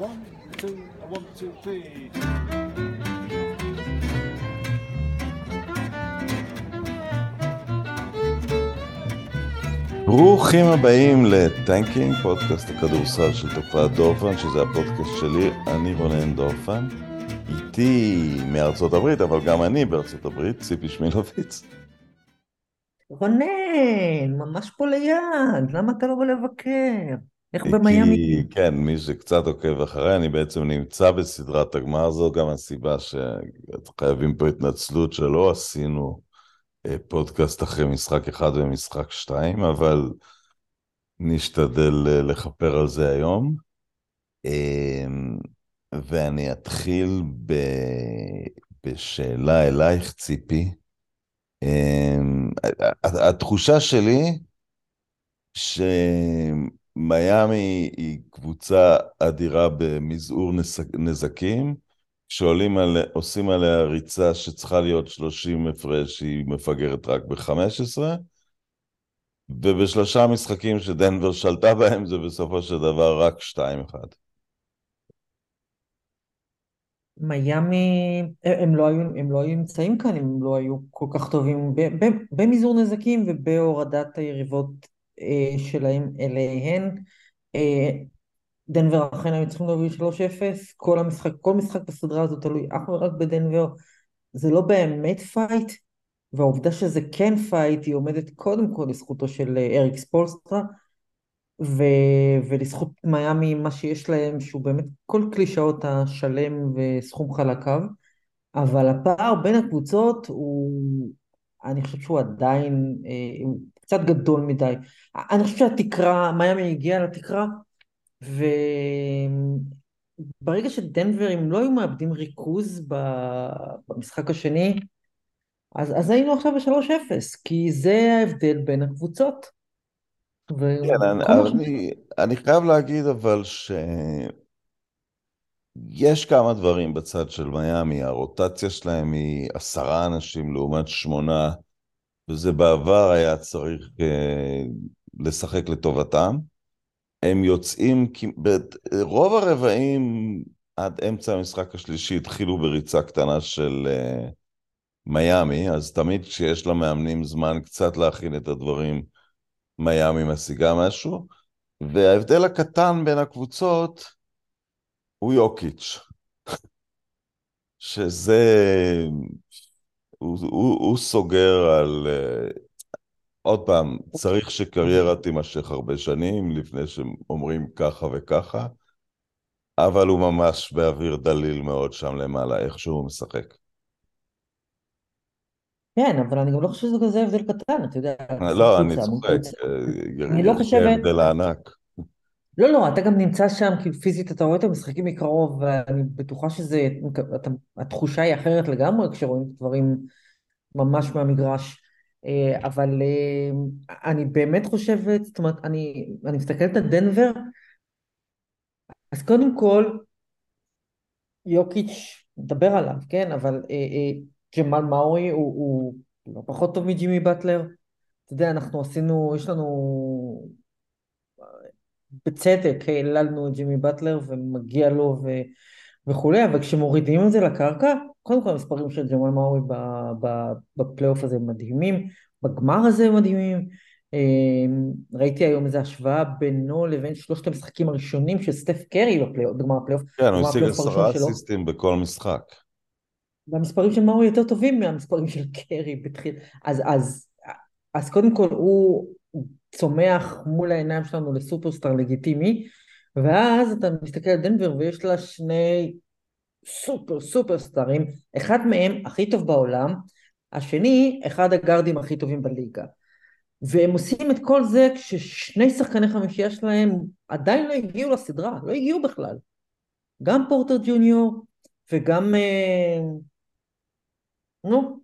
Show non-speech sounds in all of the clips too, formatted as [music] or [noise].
one, two, one, two, three. ברוכים הבאים לטנקינג, פודקאסט הכדורסל של תופעת דורפן, שזה הפודקאסט שלי, אני רונן דורפן. איתי מארצות הברית, אבל גם אני בארצות הברית, ציפי שמילוביץ. רונן, ממש פה ליד, למה אתה לא בא לבקר? איך כי, במיאמי? כן, מי שקצת עוקב אחריי, אני בעצם נמצא בסדרת הגמר, זו גם הסיבה שחייבים פה התנצלות שלא עשינו אה, פודקאסט אחרי משחק אחד ומשחק שתיים, אבל נשתדל אה, לכפר על זה היום. אמ, ואני אתחיל ב... בשאלה אלייך, ציפי. אמ, התחושה שלי שמיאמי היא קבוצה אדירה במזעור נזקים, כשעולים על, עושים עליה ריצה שצריכה להיות 30 הפרש, היא מפגרת רק ב-15, ובשלושה משחקים שדנבר שלטה בהם זה בסופו של דבר רק 2-1. מיאמי, הם לא, היו, הם לא היו נמצאים כאן הם לא היו כל כך טובים במזעור נזקים ובהורדת היריבות שלהם אליהן. אה, דנבר אכן היו צריכים להוביל 3-0, כל המשחק, כל משחק בסדרה הזאת תלוי אך ורק בדנבר, זה לא באמת fight, והעובדה שזה כן fight היא עומדת קודם כל לזכותו של אה, אריק ספולסטרה, ו, ולזכות מיאמי מה שיש להם שהוא באמת כל קלישאות השלם וסכום חלקיו, אבל הפער בין הקבוצות הוא, אני חושב שהוא עדיין אה, קצת גדול מדי. אני חושב שהתקרה, מיאמי הגיעה לתקרה, וברגע שדנברים לא היו מאבדים ריכוז במשחק השני, אז, אז היינו עכשיו ב-3-0, כי זה ההבדל בין הקבוצות. כן, אני, אני, אני חייב להגיד אבל שיש כמה דברים בצד של מיאמי, הרוטציה שלהם היא עשרה אנשים לעומת שמונה, וזה בעבר היה צריך uh, לשחק לטובתם. הם יוצאים, רוב הרבעים עד אמצע המשחק השלישי התחילו בריצה קטנה של uh, מיאמי, אז תמיד כשיש למאמנים זמן קצת להכין את הדברים, מיאמי משיגה משהו, וההבדל הקטן בין הקבוצות הוא יוקיץ', [laughs] שזה, הוא, הוא, הוא סוגר על, uh, עוד פעם, צריך שקריירה תימשך הרבה שנים לפני שאומרים ככה וככה, אבל הוא ממש באוויר דליל מאוד שם למעלה, איך שהוא משחק. כן, אבל אני גם לא חושב שזה כזה הבדל קטן, אתה יודע. לא, אני צוחק, אני לא חושבת... זה הבדל הענק. לא, לא, אתה גם נמצא שם, כאילו פיזית, אתה רואה את המשחקים מקרוב, ואני בטוחה שזה, אתה, התחושה היא אחרת לגמרי כשרואים דברים ממש מהמגרש. אה, אבל אה, אני באמת חושבת, זאת אומרת, אני, אני מסתכלת על דנבר, אז קודם כל, יוקיץ', נדבר עליו, כן, אבל אה, ג'מאל מאורי הוא, הוא לא פחות טוב מג'ימי באטלר. אתה יודע, אנחנו עשינו, יש לנו, בצדק העללנו את ג'ימי באטלר ומגיע לו ו, וכולי, אבל כשמורידים את זה לקרקע, קודם כל המספרים של ג'מאל מאורי בפלייאוף הזה מדהימים, בגמר הזה מדהימים. אמ, ראיתי היום איזו השוואה בינו לבין שלושת המשחקים הראשונים של סטף קרי בגמר הפלייאוף. כן, הוא השיג עשרה אסיסטים בכל משחק. והמספרים של מארי יותר טובים מהמספרים של קרי בתחיל... אז, אז, אז קודם כל הוא צומח מול העיניים שלנו לסופרסטאר לגיטימי, ואז אתה מסתכל על דנבר ויש לה שני סופר סופרסטארים, אחד מהם הכי טוב בעולם, השני אחד הגארדים הכי טובים בליגה. והם עושים את כל זה כששני שחקני חמישייה שלהם עדיין לא הגיעו לסדרה, לא הגיעו בכלל. גם פורטר ג'וניור וגם אה, נו,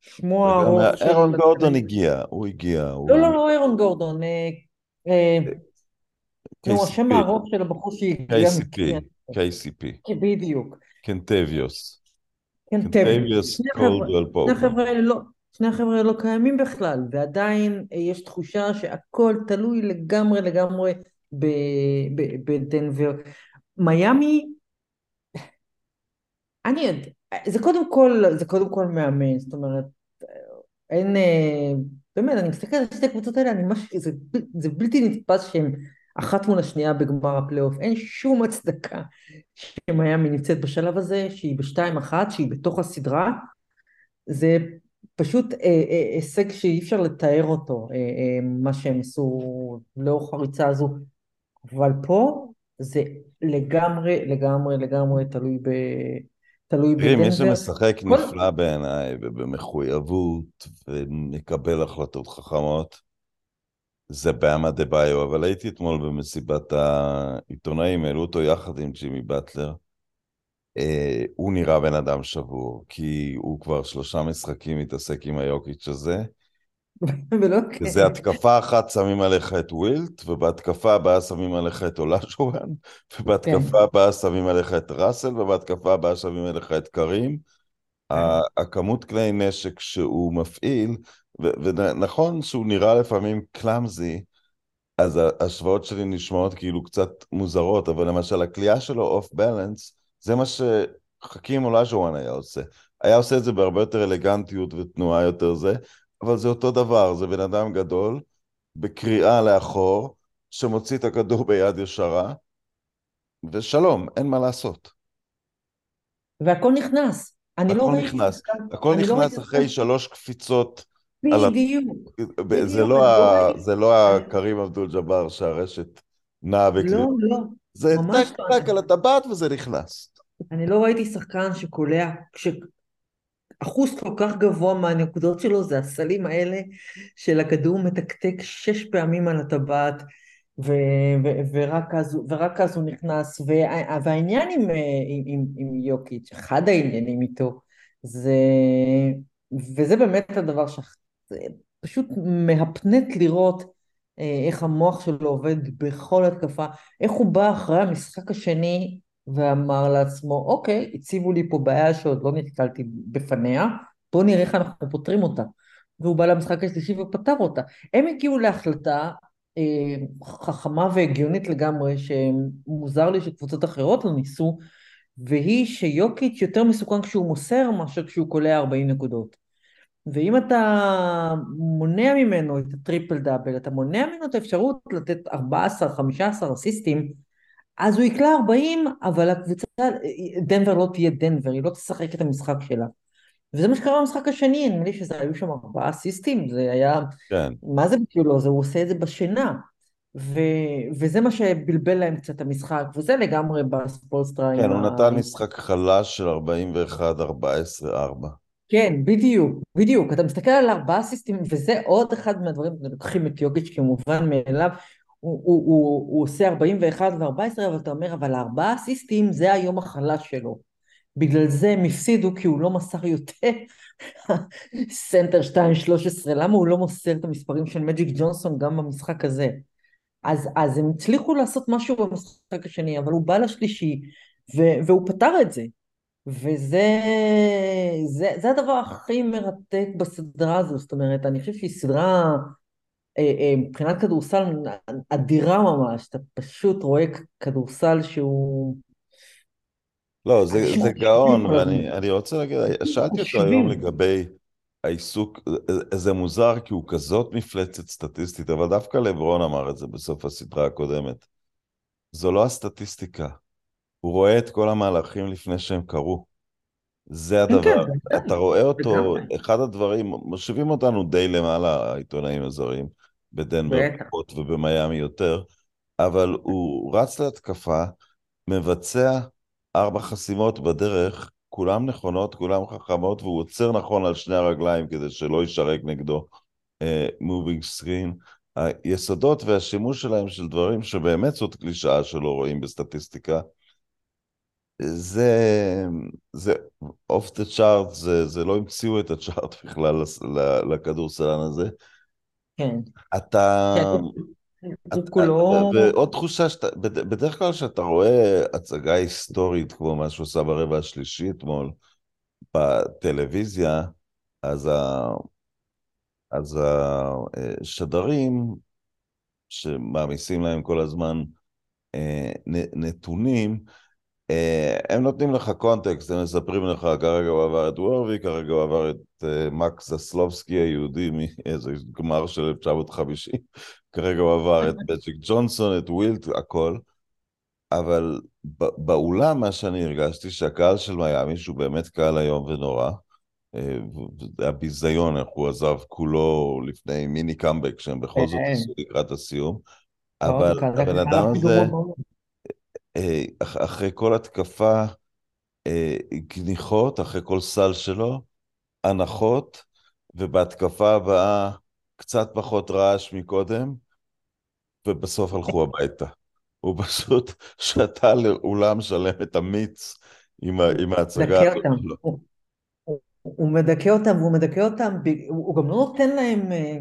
שמו הארוך. אירון גורדון הגיע, הוא הגיע. לא, לא, לא אירון גורדון. אה, אה, נו, השם הארוך של הבחור שהגיע. KCP, KCP. בדיוק. קנטביוס. קנטביוס קולדוול פופר. שני החבר'ה האלה לא קיימים בכלל, ועדיין אה, יש תחושה שהכל תלוי לגמרי לגמרי בדנבר. מיאמי, אני יודע, זה קודם כל, זה קודם כל מאמן, זאת אומרת, אין, אה, באמת, אני מסתכלת על שתי הקבוצות האלה, אני ממש, זה, זה בלתי נתפס שהן אחת מול השנייה בגמר הפלייאוף, אין שום הצדקה שמיאמי נמצאת בשלב הזה, שהיא בשתיים אחת, שהיא בתוך הסדרה, זה פשוט אה, אה, הישג שאי אפשר לתאר אותו, אה, אה, מה שהם עשו לאורך הריצה הזו, אבל פה זה לגמרי, לגמרי, לגמרי תלוי ב... תלוי תראי, מי בדנבר. שמשחק כל- נפלא בעיניי, ובמחויבות, ומקבל החלטות חכמות, זה באמה דה ביו, אבל הייתי אתמול במסיבת העיתונאים, העלו אותו יחד עם ג'ימי באטלר. אה, הוא נראה בן אדם שבור, כי הוא כבר שלושה משחקים מתעסק עם היוקיץ' הזה, [laughs] ולא וזה התקפה אחת שמים עליך את ווילט, ובהתקפה הבאה שמים עליך את אולאז'ואן, ובהתקפה כן. הבאה שמים עליך את ראסל, ובהתקפה הבאה שמים עליך את קרים. ה- הכמות כלי נשק שהוא מפעיל, ונכון שהוא נראה לפעמים קלאמזי, אז ההשוואות שלי נשמעות כאילו קצת מוזרות, אבל למשל הכלייה שלו אוף בלנס, זה מה שחכים אולאז'ואן היה עושה. היה עושה את זה בהרבה יותר אלגנטיות ותנועה יותר זה, אבל זה אותו דבר, זה בן אדם גדול, בקריאה לאחור, שמוציא את הכדור ביד ישרה, ושלום, אין מה לעשות. והכל נכנס. אני לא הכל ראיתי נכנס. שחקן- הכל לא נכנס ראיתי אחרי שלוש קפיצות על בדיוק. זה בדיוק, לא, לא ה... ראיתי- זה לא הקרים אבדול ג'אבר שהרשת נעה בכלי. לא, לא, זה טק לא. טק על הטבעת וזה נכנס. אני לא ראיתי שחקן שקולע, כשאחוז כל כך גבוה מהנקודות שלו זה הסלים האלה של הכדור מתקתק שש פעמים על הטבעת ו- ו- ורק, ורק אז הוא נכנס. וה- והעניין עם, עם, עם, עם יוקיץ', אחד העניינים איתו, זה, וזה באמת הדבר שפשוט מהפנט לראות אה, איך המוח שלו עובד בכל התקפה, איך הוא בא אחרי המשחק השני ואמר לעצמו, אוקיי, הציבו לי פה בעיה שעוד לא נתקלתי בפניה, בואו נראה איך אנחנו פותרים אותה. והוא בא למשחק השלישי ופתר אותה. הם הגיעו להחלטה אה, חכמה והגיונית לגמרי, שמוזר לי שקבוצות אחרות לא ניסו, והיא שיוקיץ' יותר מסוכן כשהוא מוסר מאשר כשהוא קולע 40 נקודות. ואם אתה מונע ממנו את הטריפל דאבל, אתה מונע ממנו את האפשרות לתת 14-15 אסיסטים, אז הוא יקלע 40, אבל הקבוצה, דנבר לא תהיה דנבר, היא לא תשחק את המשחק שלה. וזה מה שקרה במשחק השני, נדמה לי שזה היו שם ארבעה אסיסטים, זה היה, כן. מה זה בשבילו? זה, הוא עושה את זה בשינה. ו, וזה מה שבלבל להם קצת את המשחק, וזה לגמרי בספולסטרה. כן, עם הוא ה- נתן משחק חלש של 41-14-4. כן, בדיוק, בדיוק. אתה מסתכל על ארבעה אסיסטים, וזה עוד אחד מהדברים, לוקחים את יוגיץ' כמובן מאליו, הוא, הוא, הוא, הוא עושה 41 ו-14, אבל אתה אומר, אבל הארבעה אסיסטים זה היום החלש שלו. בגלל זה הם הפסידו, כי הוא לא מסר יותר [laughs] סנטר 2-13, למה הוא לא מוסר את המספרים של מג'יק ג'ונסון גם במשחק הזה? אז, אז הם הצליחו לעשות משהו במשחק השני, אבל הוא בא לשלישי, ו, והוא פתר את זה. וזה זה, זה הדבר הכי מרתק בסדרה הזו, זאת אומרת, אני חושבת שהיא סדרה מבחינת כדורסל אדירה ממש, אתה פשוט רואה כדורסל שהוא... לא, זה, זה מקשיבים גאון. ואני אני רוצה להגיד, שאלתי אותו. היום לגבי העיסוק, זה מוזר כי הוא כזאת מפלצת סטטיסטית, אבל דווקא לברון אמר את זה בסוף הסדרה הקודמת. זו לא הסטטיסטיקה, הוא רואה את כל המהלכים לפני שהם קרו. זה כן, הדבר, כן, אתה רואה אותו. אחד הדברים, מושיבים אותנו די למעלה, העיתונאים הזרים, בדנבר. פחות ובמיאמי יותר, אבל הוא רץ להתקפה, מבצע ארבע חסימות בדרך, כולן נכונות, כולן חכמות, והוא עוצר נכון על שני הרגליים כדי שלא יישרק נגדו moving uh, screen. היסודות והשימוש שלהם של דברים שבאמת זאת קלישאה שלא רואים בסטטיסטיקה, זה, זה off the chart, זה, זה לא המציאו את ה chart בכלל לכדורסלן הזה. כן. אתה... את, כולו... ועוד תחושה, שאתה, בדרך כלל כשאתה רואה הצגה היסטורית כמו מה שהוא עשה ברבע השלישי אתמול בטלוויזיה, אז, ה, אז השדרים שמעמיסים להם כל הזמן אה, נתונים, אה, הם נותנים לך קונטקסט, הם מספרים לך, כרגע הוא עבר את וורבי, כרגע הוא עבר את מקס זסלובסקי היהודי מאיזה גמר של 1950, כרגע הוא עבר את בצ'יק ג'ונסון, את ווילט, הכל. אבל באולם מה שאני הרגשתי, שהקהל של מיאמי, שהוא באמת קהל איום ונורא, אה, זה היה ביזיון איך הוא עזב כולו לפני מיני קאמבק שהם בכל זאת. עשו לקראת הסיום. אבל הבן אדם הזה, אה, אחרי כל התקפה, אה, גניחות, אחרי כל סל שלו, הנחות, ובהתקפה הבאה קצת פחות רעש מקודם, ובסוף הלכו [laughs] הביתה. הוא פשוט [laughs] שתה לאולם שלם את המיץ עם ההצגה הזאת שלו. הוא מדכא אותם, והוא מדכא אותם, הוא גם לא נותן להם, אה,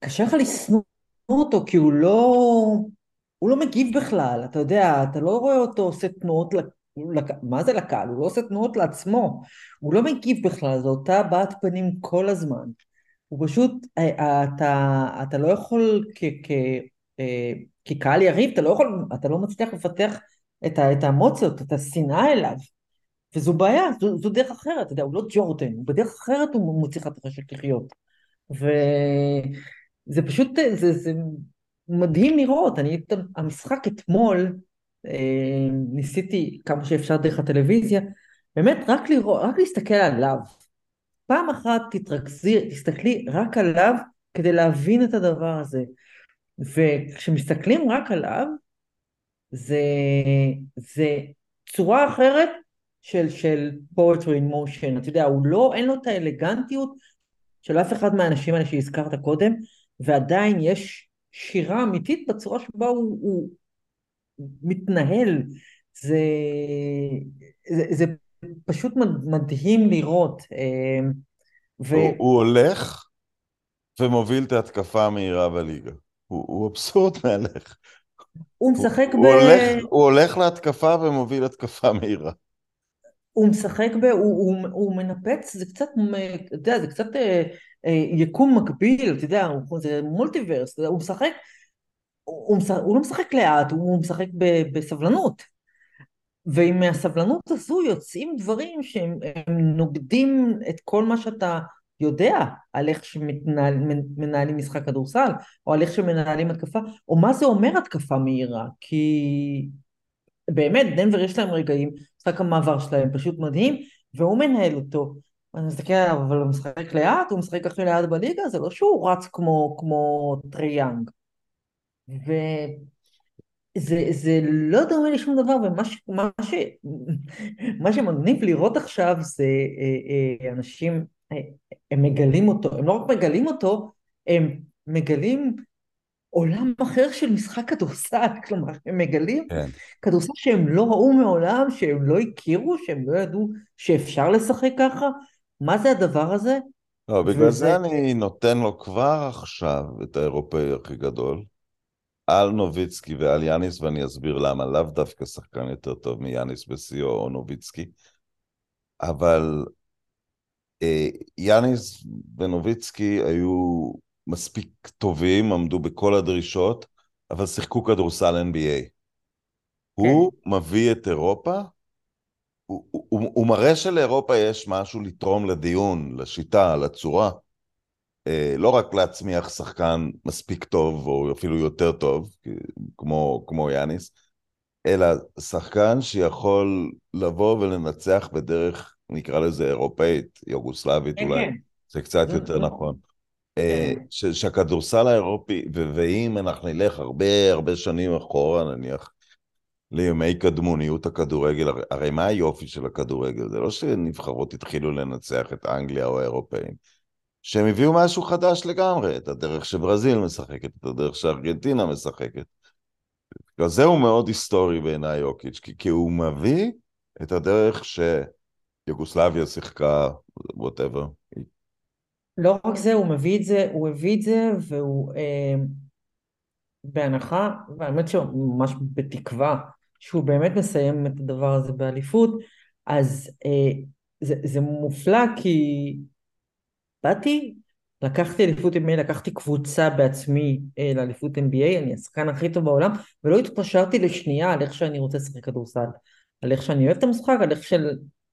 קשה לך לשנוא אותו, כי הוא לא, הוא לא מגיב בכלל, אתה יודע, אתה לא רואה אותו עושה תנועות, לק... מה זה לקהל? הוא לא עושה תנועות לעצמו, הוא לא מגיב בכלל, זו אותה הבעת פנים כל הזמן. הוא פשוט, אה, אתה, אתה לא יכול. אה, כקהל יריב, אתה לא יכול, אתה לא מצליח לפתח את, את האמוציות, את השנאה אליו. וזו בעיה, זו, זו דרך אחרת, אתה יודע, הוא לא ג'ורדן, בדרך אחרת הוא מוציא לך את החשק לחיות. וזה פשוט, זה, זה מדהים לראות, אני, המשחק אתמול, אה, ניסיתי כמה שאפשר דרך הטלוויזיה, באמת רק לראות, רק להסתכל עליו. פעם אחת תתרכזי, תסתכלי רק עליו כדי להבין את הדבר הזה. וכשמסתכלים רק עליו, זה, זה צורה אחרת של, של poetry in motion, אתה יודע, הוא לא, אין לו את האלגנטיות של אף אחד מהאנשים האלה שהזכרת קודם, ועדיין יש שירה אמיתית בצורה שבה הוא, הוא מתנהל. זה, זה, זה פשוט מדהים לראות. אה, ו... הוא, הוא הולך ומוביל את ההתקפה המהירה בליגה. הוא, הוא אבסורד מהלך. הוא משחק הוא, ב... הוא הולך, הוא הולך להתקפה ומוביל התקפה מהירה. הוא משחק ב... הוא, הוא, הוא מנפץ, זה קצת, אתה יודע, זה קצת אה, אה, יקום מקביל, אתה יודע, זה מולטיברס, הוא משחק, הוא, משחק, הוא לא משחק לאט, הוא משחק ב, בסבלנות. ועם הסבלנות הזו יוצאים דברים שהם נוגדים את כל מה שאתה יודע על איך שמנהלים משחק כדורסל, או על איך שמנהלים התקפה, או מה זה אומר התקפה מהירה, כי באמת, דנבר יש להם רגעים, משחק המעבר שלהם פשוט מדהים, והוא מנהל אותו. אני מסתכל עליו, אבל הוא משחק לאט, הוא משחק הכי לאט בליגה, זה לא שהוא רץ כמו, כמו טריי יאנג. וזה זה לא דומה לשום דבר, ומה ש, מה ש, מה שמגניב לראות עכשיו זה אה, אה, אנשים הם מגלים אותו, הם לא רק מגלים אותו, הם מגלים עולם אחר של משחק כדורסל, [laughs] כלומר, הם מגלים כן. כדורסל שהם לא ראו מעולם, שהם לא הכירו, שהם לא ידעו שאפשר לשחק ככה. מה זה הדבר הזה? לא, בגלל וזה... זה אני נותן לו כבר עכשיו את האירופאי הכי גדול, על נוביצקי ועל יאניס, ואני אסביר למה, לאו דווקא שחקן יותר טוב מיאניס בשיאו או נוביצקי, אבל אה, יאניס ונוביצקי היו מספיק טובים, עמדו בכל הדרישות, אבל שיחקו כדורסל NBA. כן. הוא מביא את אירופה, הוא, הוא, הוא מראה שלאירופה יש משהו לתרום לדיון, לשיטה, לצורה. אה, לא רק להצמיח שחקן מספיק טוב, או אפילו יותר טוב, כמו, כמו יאניס, אלא שחקן שיכול לבוא ולנצח בדרך נקרא לזה אירופאית, יוגוסלבית אולי, כן. זה קצת יותר נכון. אה, כן. שהכדורסל האירופי, ואם אנחנו נלך הרבה הרבה שנים אחורה נניח, לימי קדמוניות הכדורגל, הרי מה היופי של הכדורגל? זה לא שנבחרות התחילו לנצח את אנגליה או האירופאים, שהם הביאו משהו חדש לגמרי, את הדרך שברזיל משחקת, את הדרך שארגנטינה משחקת. זהו מאוד היסטורי בעיניי יוקיץ', כי, כי הוא מביא את הדרך ש... יוגוסלביה שיחקה, ווטאבר. לא רק זה, הוא מביא את זה, הוא הביא את זה, והוא אה, בהנחה, והאמת שממש בתקווה, שהוא באמת מסיים את הדבר הזה באליפות, אז אה, זה, זה מופלא כי באתי לקחתי אליפות NBA, לקחתי קבוצה בעצמי אה, לאליפות NBA, אני השחקן הכי טוב בעולם, ולא התפשרתי לשנייה על איך שאני רוצה לשחק כדורסל, על איך שאני אוהב את המשחק, על איך, של,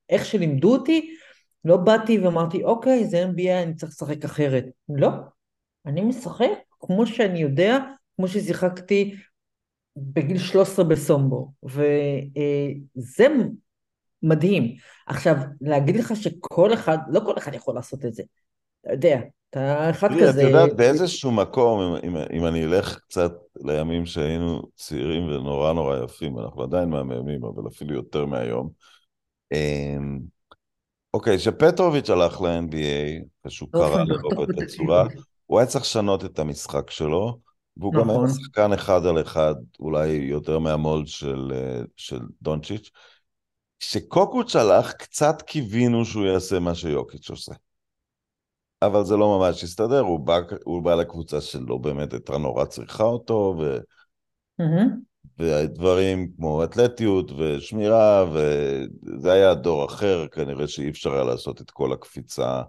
איך שלימדו אותי, לא באתי ואמרתי, אוקיי, זה NBA, אני צריך לשחק אחרת. לא, אני משחק כמו שאני יודע, כמו ששיחקתי בגיל 13 בסומבו, וזה מדהים. עכשיו, להגיד לך שכל אחד, לא כל אחד יכול לעשות את זה. אתה יודע, אתה אחד תראי, כזה... את יודעת, באיזשהו מקום, אם, אם, אם אני אלך קצת לימים שהיינו צעירים ונורא נורא יפים, אנחנו עדיין מהממים, אבל אפילו יותר מהיום. אוקיי, כשפטרוביץ' הלך ל-NBA, כשהוא קרא לאירופה את הצורה, הוא היה צריך לשנות את המשחק שלו, והוא גם היה נכון. שחקן אחד על אחד, אולי יותר מהמולד של, אה, של דונצ'יץ'. כשקוקוץ' הלך, קצת קיווינו שהוא יעשה מה שיוקיץ' עושה. אבל זה לא ממש הסתדר, הוא בא, הוא בא לקבוצה שלא באמת הייתה נורא צריכה אותו, ו, מהמם. ודברים כמו אתלטיות ושמירה, וזה היה דור אחר, כנראה שאי אפשר היה לעשות את כל הקפיצה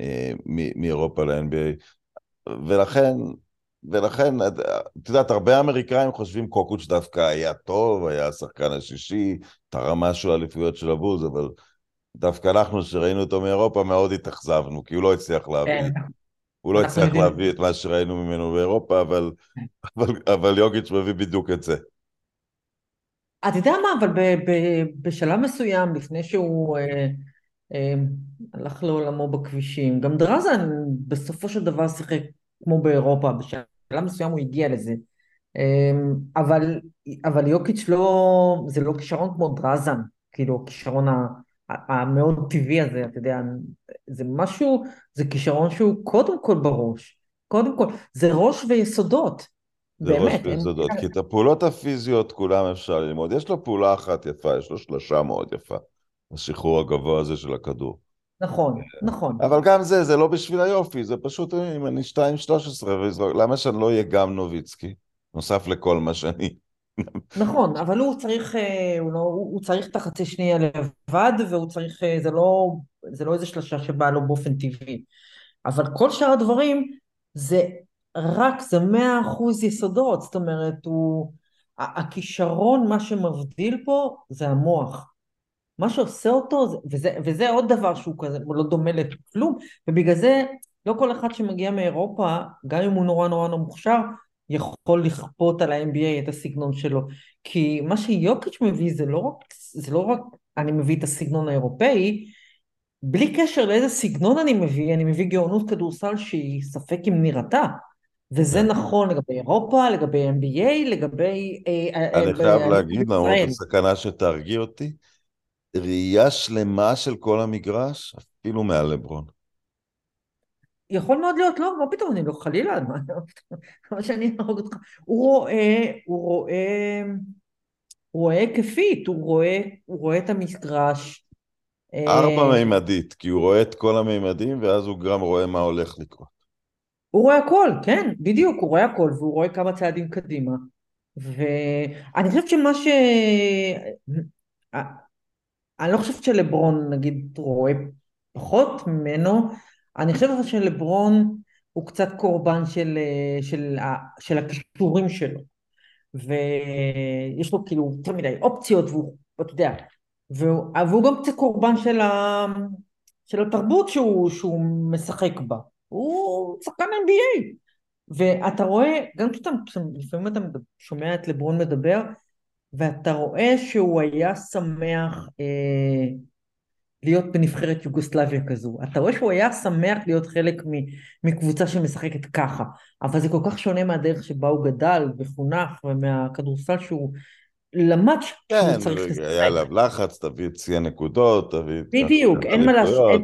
אה, מאירופה ל-NBA. ולכן, ולכן, את את יודעת, הרבה אמריקאים חושבים קוקוץ' דווקא היה טוב, היה השחקן השישי, תרם משהו לאליפויות של הבוז, אבל דווקא אנחנו, שראינו אותו מאירופה, מאוד התאכזבנו, כי הוא לא הצליח להביא, כן. הוא לא הצליח. להביא את מה שראינו ממנו באירופה, אבל, אבל, אבל יוגיץ' מביא בדיוק את זה. אתה יודע מה, אבל ב- ב- בשלב מסוים, לפני שהוא אה, אה, הלך לעולמו בכבישים, גם דרזן בסופו של דבר שיחק כמו באירופה, בשלב מסוים הוא הגיע לזה. אה, אבל, אבל יוקיץ' לא, זה לא כישרון כמו דרזן, כאילו הכישרון המאוד טבעי הזה, אתה יודע, זה משהו, זה כישרון שהוא קודם כל בראש, קודם כל, זה ראש ויסודות, זה ראש באמת, אין- ויסודות, כי את הפעולות הפיזיות כולם אפשר ללמוד. יש לו פעולה אחת יפה, יש לו שלושה מאוד יפה. השחרור הגבוה הזה של הכדור. נכון, נכון. אבל גם זה, זה לא בשביל היופי, זה פשוט, אם אני 2-13, למה שאני לא אהיה גם נוביצקי? נוסף לכל מה שאני. נכון, אבל הוא צריך, אה, הוא, לא, הוא, צריך את החצי שנייה לבד, והוא צריך, אה, זה לא, זה לא איזה שלושה שבאה לו באופן טבעי. אבל כל שאר הדברים, זה רק, זה מאה אחוז יסודות, זאת אומרת, הוא, הכישרון, מה שמבדיל פה, זה המוח. מה שעושה אותו, זה- וזה, וזה עוד דבר שהוא כזה, הוא לא דומה לכלום, ובגלל זה לא כל אחד שמגיע מאירופה, גם אם הוא נורא נורא נורא מוכשר, יכול לכפות על ה-NBA את הסגנון שלו. כי מה שיוקיץ' מביא זה לא רק, זה לא רק אני מביא את הסגנון האירופאי, בלי קשר לאיזה סגנון אני מביא, אני מביא גאונות כדורסל שהיא ספק אם נראתה. וזה. נכון לגבי אירופה, לגבי NBA, לגבי... אה, אה, אני חייב אה, להגיד, למרות. הסכנה שתרגיע אותי, ראייה שלמה של כל המגרש, אפילו מעל לברון. יכול מאוד להיות, לא, מה פתאום, אני לא חלילה, מה מה שאני אהרוג אותך. הוא רואה, הוא רואה, הוא רואה היקפית, הוא רואה, הוא רואה את המגרש. ארבע מימדית, כי הוא רואה את כל המימדים, ואז הוא גם רואה מה הולך לקרות. הוא רואה הכל, כן, בדיוק, הוא רואה הכל, והוא רואה כמה צעדים קדימה. ואני חושבת שמה ש... אני לא חושבת שלברון, נגיד, רואה פחות ממנו, אני חושבת שלברון הוא קצת קורבן של, של, של הכישורים שלו. ויש לו כאילו יותר מדי אופציות, והוא, אתה יודע, והוא, והוא גם קצת קורבן של, ה, של התרבות שהוא, שהוא משחק בה. הוא שחקן NBA. ואתה רואה, גם כשאתה, לפעמים אתה שומע את לברון מדבר, ואתה רואה שהוא היה שמח אה, להיות בנבחרת יוגוסלביה כזו. אתה רואה שהוא היה שמח להיות חלק מקבוצה שמשחקת ככה, אבל זה כל כך שונה מהדרך שבה הוא גדל וחונך ומהכדורסל שהוא למד כן, שהוא צריך לשחק. היה עליו לחץ, תביא את שיא הנקודות, תביא את... בדיוק, אין מה להשוות,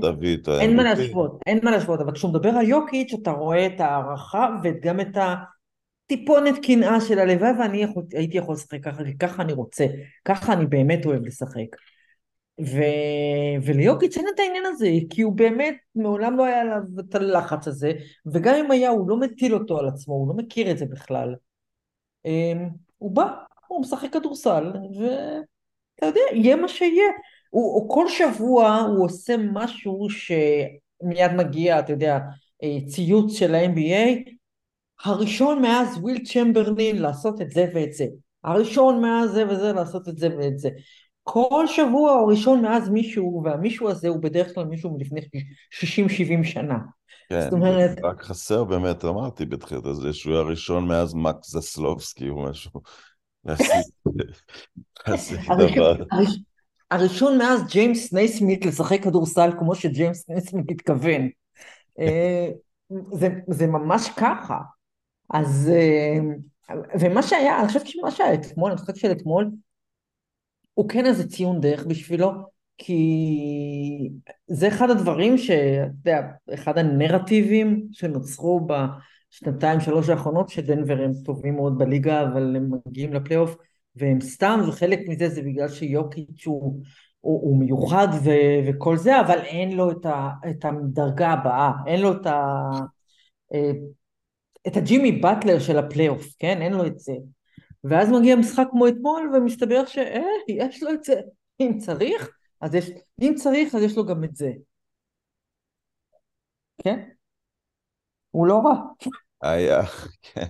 אין- מה. להשוות, אין מה להשוות, אבל כשהוא מדבר על יוקיץ' אתה רואה את ההערכה וגם את הטיפונת קנאה של הלוואי ואני הייתי יכול לשחק ככה, כי ככה אני רוצה, ככה אני באמת אוהב לשחק. ו... וליוקיץ' אין את העניין הזה, כי הוא באמת מעולם לא היה עליו את הלחץ הזה, וגם אם היה הוא לא מטיל אותו על עצמו, הוא לא מכיר את זה בכלל. אמ, הוא בא, הוא משחק כדורסל, ואתה יודע, יהיה מה שיהיה. הוא, הוא כל שבוע הוא עושה משהו שמיד מגיע, אתה יודע, אה, ציוץ של ה-NBA, הראשון מאז וויל צ'מברלין לעשות את זה ואת זה, הראשון מאז זה וזה לעשות את זה ואת זה. כל שבוע הוא ראשון מאז מישהו, והמישהו הזה הוא בדרך כלל מישהו מלפני 60-70 שנה. כן, זאת אומרת... רק חסר באמת, אמרתי בתחילת הזה, שהוא היה הראשון מאז מקס זסלובסקי או משהו. [laughs] הראשון מאז ג'יימס נייסמית לשחק כדורסל כמו שג'יימס נייסמית מתכוון. [laughs] אה, זה, זה ממש ככה. אז, אה, ומה שהיה, אני חושבת שמה שהיה אתמול, המשחק של אתמול, הוא כן איזה ציון דרך בשבילו, כי זה אחד הדברים שאתה יודע, אחד הנרטיבים שנוצרו בשנתיים שלוש האחרונות, שדנבר הם טובים מאוד בליגה, אבל הם מגיעים לפלייאוף, והם סתם, וחלק מזה זה בגלל שיוקיץ' הוא, הוא, הוא מיוחד ו, וכל זה, אבל אין לו את, ה, את הדרגה הבאה, אין לו את ה... אה, את הג'ימי באטלר של הפלייאוף, כן? אין לו את זה. ואז מגיע משחק כמו אתמול, ומסתבר שיש לו את זה. אם צריך, אז יש, אם צריך, אז יש לו גם את זה. כן? הוא לא רע. היה, כן.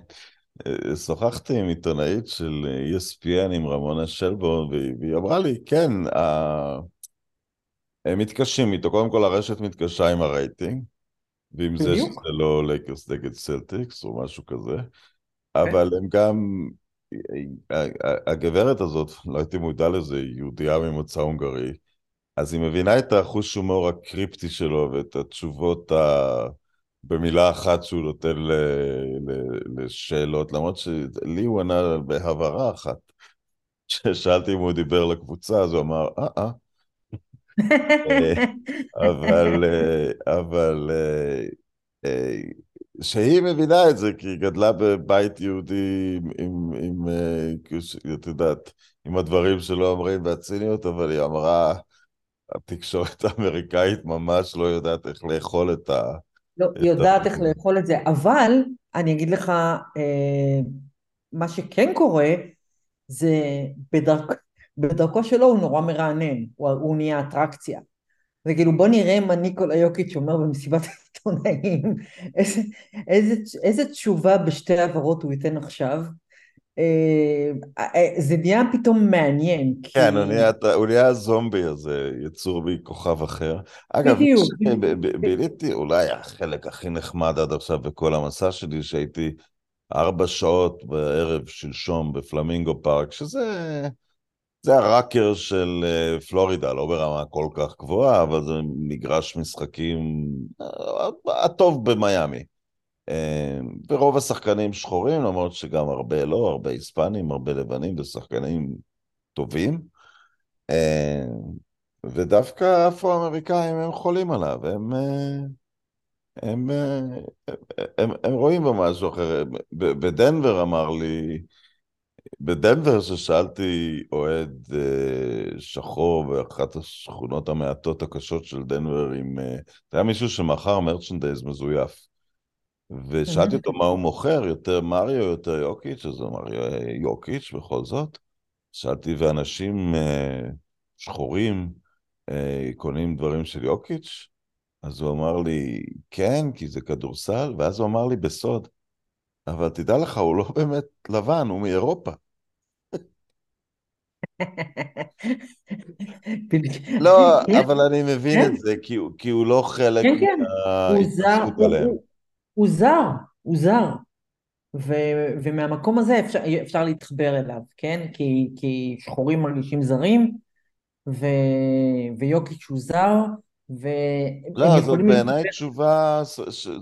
שוחחתי עם עיתונאית של ESPN, עם רמונה שלבורן, והיא אמרה לי, כן, הם מתקשים איתו. קודם כל הרשת מתקשה עם הרייטינג, ועם זה שזה לא לייקרס נגד סלטיקס או משהו כזה, אבל הם גם, הגברת הזאת, לא הייתי מודע לזה, יהודייה ממוצא הונגרי, אז היא מבינה את החוש הומור הקריפטי שלו ואת התשובות ה... במילה אחת שהוא נותן ל... ל... לשאלות, למרות שלי הוא ענה בהבהרה אחת. כששאלתי אם הוא דיבר לקבוצה, אז הוא אמר, אה, אה. אבל, אבל שהיא מבינה את זה, כי היא גדלה בבית יהודי עם, עם, עם את יודעת, עם הדברים שלא אומרים והציניות, אבל היא אמרה, התקשורת האמריקאית ממש לא יודעת איך לאכול את ה... לא, היא יודעת איך לאכול את זה, אבל אני אגיד לך, אה, מה שכן קורה, זה בדרכ, בדרכו שלו הוא נורא מרענן, הוא, הוא נהיה אטרקציה. זה כאילו בוא נראה מה ניקולה יוקיץ' אומר במסיבת [laughs] העיתונאים, איזה, איזה, איזה תשובה בשתי העברות הוא ייתן עכשיו, אה, אה, זה נהיה פתאום מעניין. כן, הוא נהיה, הוא נהיה זומבי הזה, יצור מכוכב אחר. אגב. ביליתי אולי החלק הכי נחמד עד עכשיו בכל המסע שלי, שהייתי ארבע שעות בערב שלשום בפלמינגו פארק, שזה... זה הראקר של אה, פלורידה, לא ברמה כל כך גבוהה, אבל זה מגרש משחקים הטוב במיאמי. אה, ורוב השחקנים שחורים, למרות שגם הרבה לא, הרבה היספנים, הרבה לבנים ושחקנים טובים. אה, ודווקא האפרו-אמריקאים הם חולים עליו, הם, אה, הם, הם, הם, רואים בו משהו אחר. בדנבר אמר לי, בדנבר ששאלתי אוהד שחור באחת השכונות המעטות הקשות של דנבר, זה היה מישהו שמכר מרצ'נדייז מזויף. ושאלתי אותו מה הוא מוכר, יותר מריו, יותר יוקיץ', אז הוא אמר יוקיץ' בכל זאת. שאלתי, ואנשים אה, שחורים אה, קונים דברים של יוקיץ'? אז הוא אמר לי, כן, כי זה כדורסל, ואז הוא אמר לי בסוד, אבל תדע לך, הוא לא [laughs] באמת לבן, הוא מאירופה. לא, אבל אני מבין את זה, כי הוא לא חלק מההתייחסות עליהם. הוא זר, הוא זר. ו, ומהמקום הזה אפשר, אפשר להתחבר אליו, כן? כי, כי שחורים מרגישים זרים, ו, ויוקיץ' הוא זר, והם לא, זאת בעיניי תשובה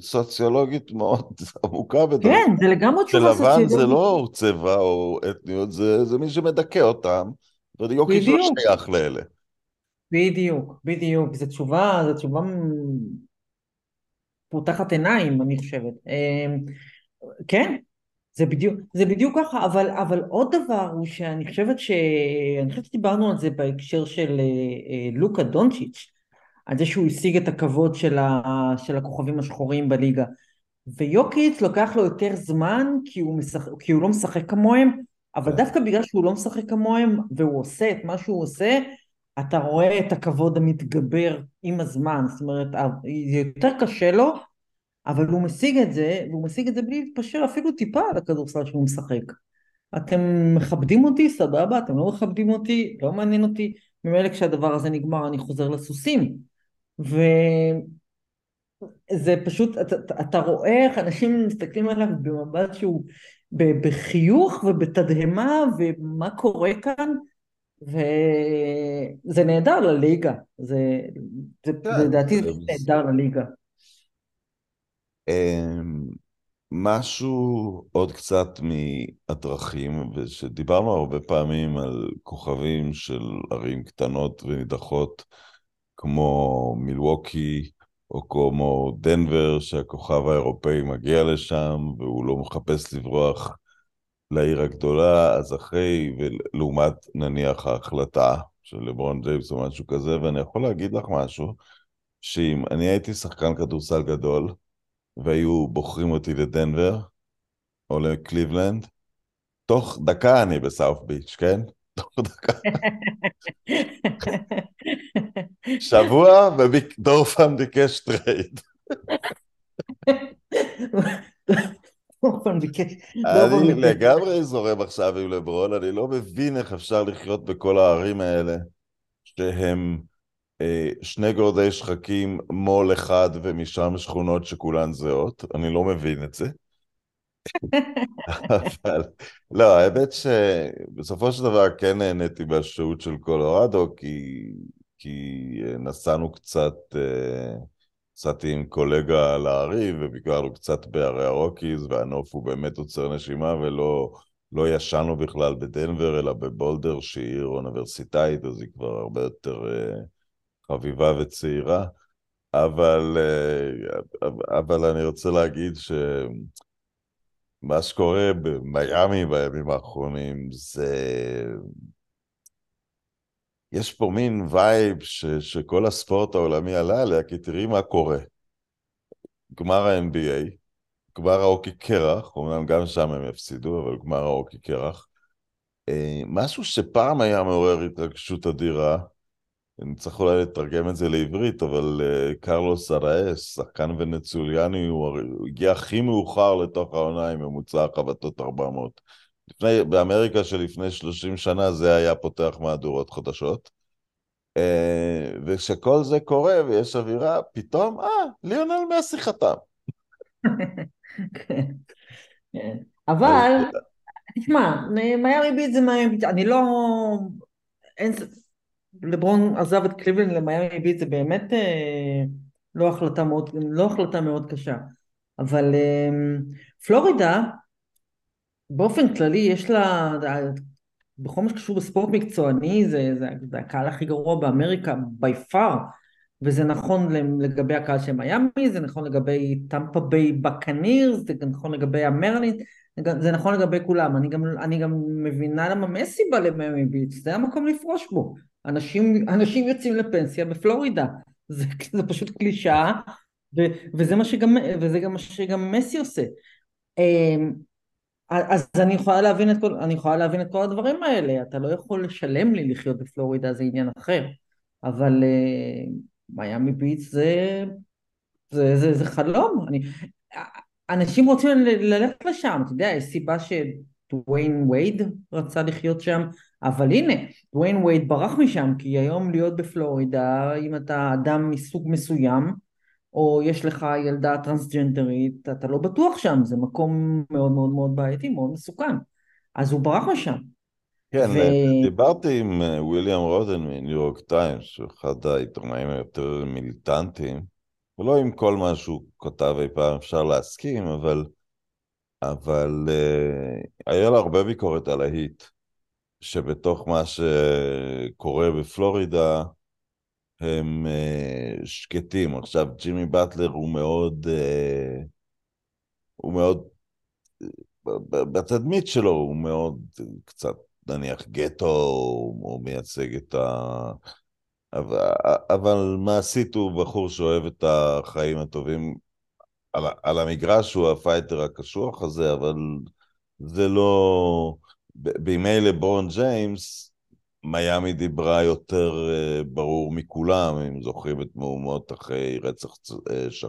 סוציולוגית מאוד [laughs] עמוקה בדרך. כן, זה לגמרי תשובה סוציולוגית. שלבן זה לא צבע או אתניות, זה, זה מי שמדכא אותם, ויוקיץ' לא שייך לאלה. בדיוק, בדיוק, זו תשובה, זו תשובה פותחת עיניים, אני חושבת. אמ, כן, זה בדיוק, זה בדיוק ככה, אבל, אבל עוד דבר הוא שאני חושבת ש... אני חושבת שדיברנו על זה בהקשר של אה, אה, לוקה דונצ'יץ', על זה שהוא השיג את הכבוד של, ה, של הכוכבים השחורים בליגה. ויוקיץ' לוקח לו יותר זמן כי הוא, משחק, כי הוא לא משחק כמוהם, אבל כן. דווקא בגלל שהוא לא משחק כמוהם והוא עושה את מה שהוא עושה, אתה רואה את הכבוד המתגבר עם הזמן, זאת אומרת, זה יותר קשה לו, אבל הוא משיג את זה, והוא משיג את זה בלי להתפשר אפילו טיפה על הכדורסל שהוא משחק. אתם מכבדים אותי, סבבה, אתם לא מכבדים אותי, לא מעניין אותי. ממילא כשהדבר הזה נגמר אני חוזר לסוסים. וזה פשוט, אתה, אתה רואה איך אנשים מסתכלים עליו במבט שהוא בחיוך ובתדהמה, ומה קורה כאן, וזה נהדר לליגה, זה, זה, כן, לדעתי זה- נהדר לליגה. אמ, משהו עוד קצת מהדרכים, ושדיברנו הרבה פעמים על כוכבים של ערים קטנות ונידחות, כמו מילווקי, או כמו דנבר, שהכוכב האירופאי מגיע לשם, והוא לא מחפש לברוח לעיר הגדולה, אז אחרי, ולעומת נניח ההחלטה של לברון ג'יימס או משהו כזה, ואני יכול להגיד לך משהו, שאם אני הייתי שחקן כדורסל גדול, והיו בוחרים אותי לדנבר, או לקליבלנד, תוך דקה אני בסאות' ביץ', כן? תוך דקה. שבוע, ודורפן ביקש trade. דורפן ביקש, אני ביקש. לגמרי זורם עכשיו עם לברון, אני לא מבין איך אפשר לחיות בכל הערים האלה, שהם אה, שני גורדי שחקים, מו"ל אחד, ומשם שכונות שכולן זהות, אני לא מבין את זה. [laughs] אבל, לא, האמת שבסופו של דבר כן נהניתי מהשהות של קולורדו, כי, כי נסענו קצת, אה, נסעתי עם קולגה על ההרים, וביקרנו קצת בערי הרוקיז, והנוף הוא באמת עוצר נשימה, ולא לא ישנו בכלל בדנבר, אלא בבולדר, שהיא עיר אוניברסיטאית, אז היא כבר הרבה יותר אה, חביבה וצעירה. אבל, אה, אבל אני רוצה להגיד ש... מה שקורה במיאמי בימים האחרונים זה... יש פה מין vibe ש... שכל הספורט העולמי עלה עליה, כי תראי מה קורה. גמר ה-NBA, גמר האוקי קרח, אמנם גם שם הם הפסידו, אבל גמר האוקי קרח. אה, משהו שפעם היה מעורר התרגשות אדירה, אני צריך אולי לתרגם את זה לעברית, אבל uh, קרלוס אראס, שחקן ונצואלני, הוא, הגיע הכי מאוחר לתוך העונה עם ממוצע החבטות 400. לפני, באמריקה שלפני 30 שנה זה היה פותח מהדורות חדשות. Uh, וכשכל זה קורה ויש אווירה, פתאום, אה, ליונל מסי חתם. כן. [laughs] אבל, תשמע, מיאמי ביט זה מיאמי ביט, אני לא... אין... לברון עזב את קליבלנד למיאמי ביט, זה באמת אה, לא החלטה מאוד, לא החלטה מאוד קשה. אבל אה, פלורידה, באופן כללי יש לה, בכל מה שקשור בספורט מקצועני, זה, זה, זה הקהל הכי גרוע באמריקה, by far, וזה נכון לגבי הקהל של מיאמי, זה נכון לגבי טמפה ביי בקניר, זה נכון לגבי המרלין, זה נכון לגבי כולם. אני גם, אני גם מבינה למה מסי בא למיאמי ביץ', זה המקום לפרוש בו. אנשים, אנשים יוצאים לפנסיה בפלורידה, זה, זה פשוט קלישאה, וזה, מה שגם, וזה גם מה שגם מסי עושה. אז אני יכולה להבין את כל, אני יכולה להבין את כל הדברים האלה, אתה לא יכול לשלם לי לחיות בפלורידה, זה עניין אחר, אבל מיאמי ביץ' זה, זה, זה, זה חלום, אני, אנשים רוצים ללכת לשם, אתה יודע, יש סיבה שדוויין וייד רצה לחיות שם, אבל הנה, דוויין וייד ברח משם, כי היום להיות בפלורידה, אם אתה אדם מסוג מסוים, או יש לך ילדה טרנסג'נדרית, אתה לא בטוח שם, זה מקום מאוד מאוד מאוד בעייתי, מאוד מסוכן. אז הוא ברח משם. כן, ו... דיברתי עם וויליאם רודן מניו יורק טיימס, שהוא אחד העיתונאים היותר מיליטנטיים, ולא עם כל מה שהוא כותב אי פעם אפשר להסכים, אבל, אבל uh, היה לו הרבה ביקורת על ההיט, שבתוך מה שקורה בפלורידה, הם uh, שקטים. עכשיו, ג'ימי באטלר הוא מאוד, uh, הוא מאוד, בתדמית שלו הוא מאוד קצת, נניח, גטו, הוא מייצג את ה... אבל, אבל מעשית הוא בחור שאוהב את החיים הטובים. על, על המגרש הוא ה fighter הקשוח הזה, אבל זה לא... בימי לברון ג'יימס, מיאמי דיברה יותר ברור מכולם, אם זוכרים את מהומות אחרי רצח שח...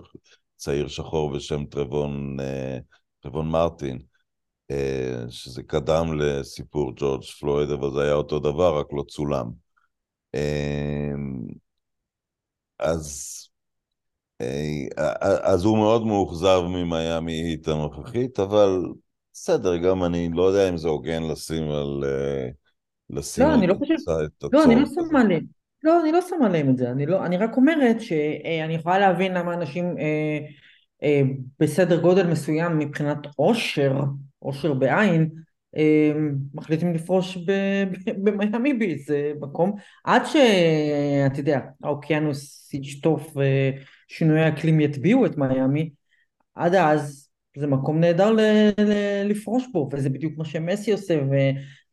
צעיר שחור בשם טרייבון, אה, טרייבון מרטין, אה, שזה קדם לסיפור ג'ורג' פלויד, אבל זה היה אותו דבר, רק לא צולם. אה, אז, אז הוא מאוד מאוכזב ממיאמי היט הנוכחית, אבל בסדר, גם אני לא יודע אם זה הוגן לשים על... לשים לא, אני לא חושב... את הצורך לא, אני לא. שמה עליהם. לא, אני לא שמה עליהם את זה. אני, לא, אני רק אומרת שאני יכולה להבין למה אנשים אה, אה, בסדר גודל מסוים מבחינת עושר, עושר בעין, אה, מחליטים לפרוש [laughs] במיאמי באיזה מקום, עד שאתה יודע, האוקיינוס ישטוף ושינויי האקלים יטביעו את מיאמי, עד אז זה מקום נהדר ל- ל- לפרוש בו, וזה בדיוק מה שמסי עושה,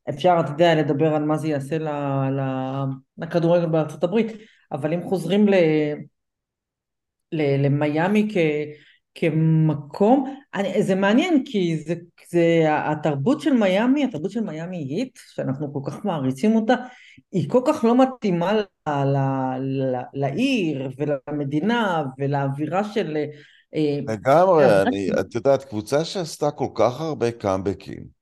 ואפשר, אתה יודע, לדבר על מה זה יעשה ל- ל- לכדורגל בארצות הברית, אבל אם חוזרים ל... ל- למיאמי כ, כמקום, אני, זה מעניין כי זה, זה התרבות של מיאמי, התרבות של מיאמי היט, שאנחנו כל כך מעריצים אותה, היא כל כך לא מתאימה ל, ל, ל, לעיר ולמדינה ולאווירה של... אה, לגמרי, האווירה אני, את יודעת, קבוצה שעשתה כל כך הרבה קאמבקים,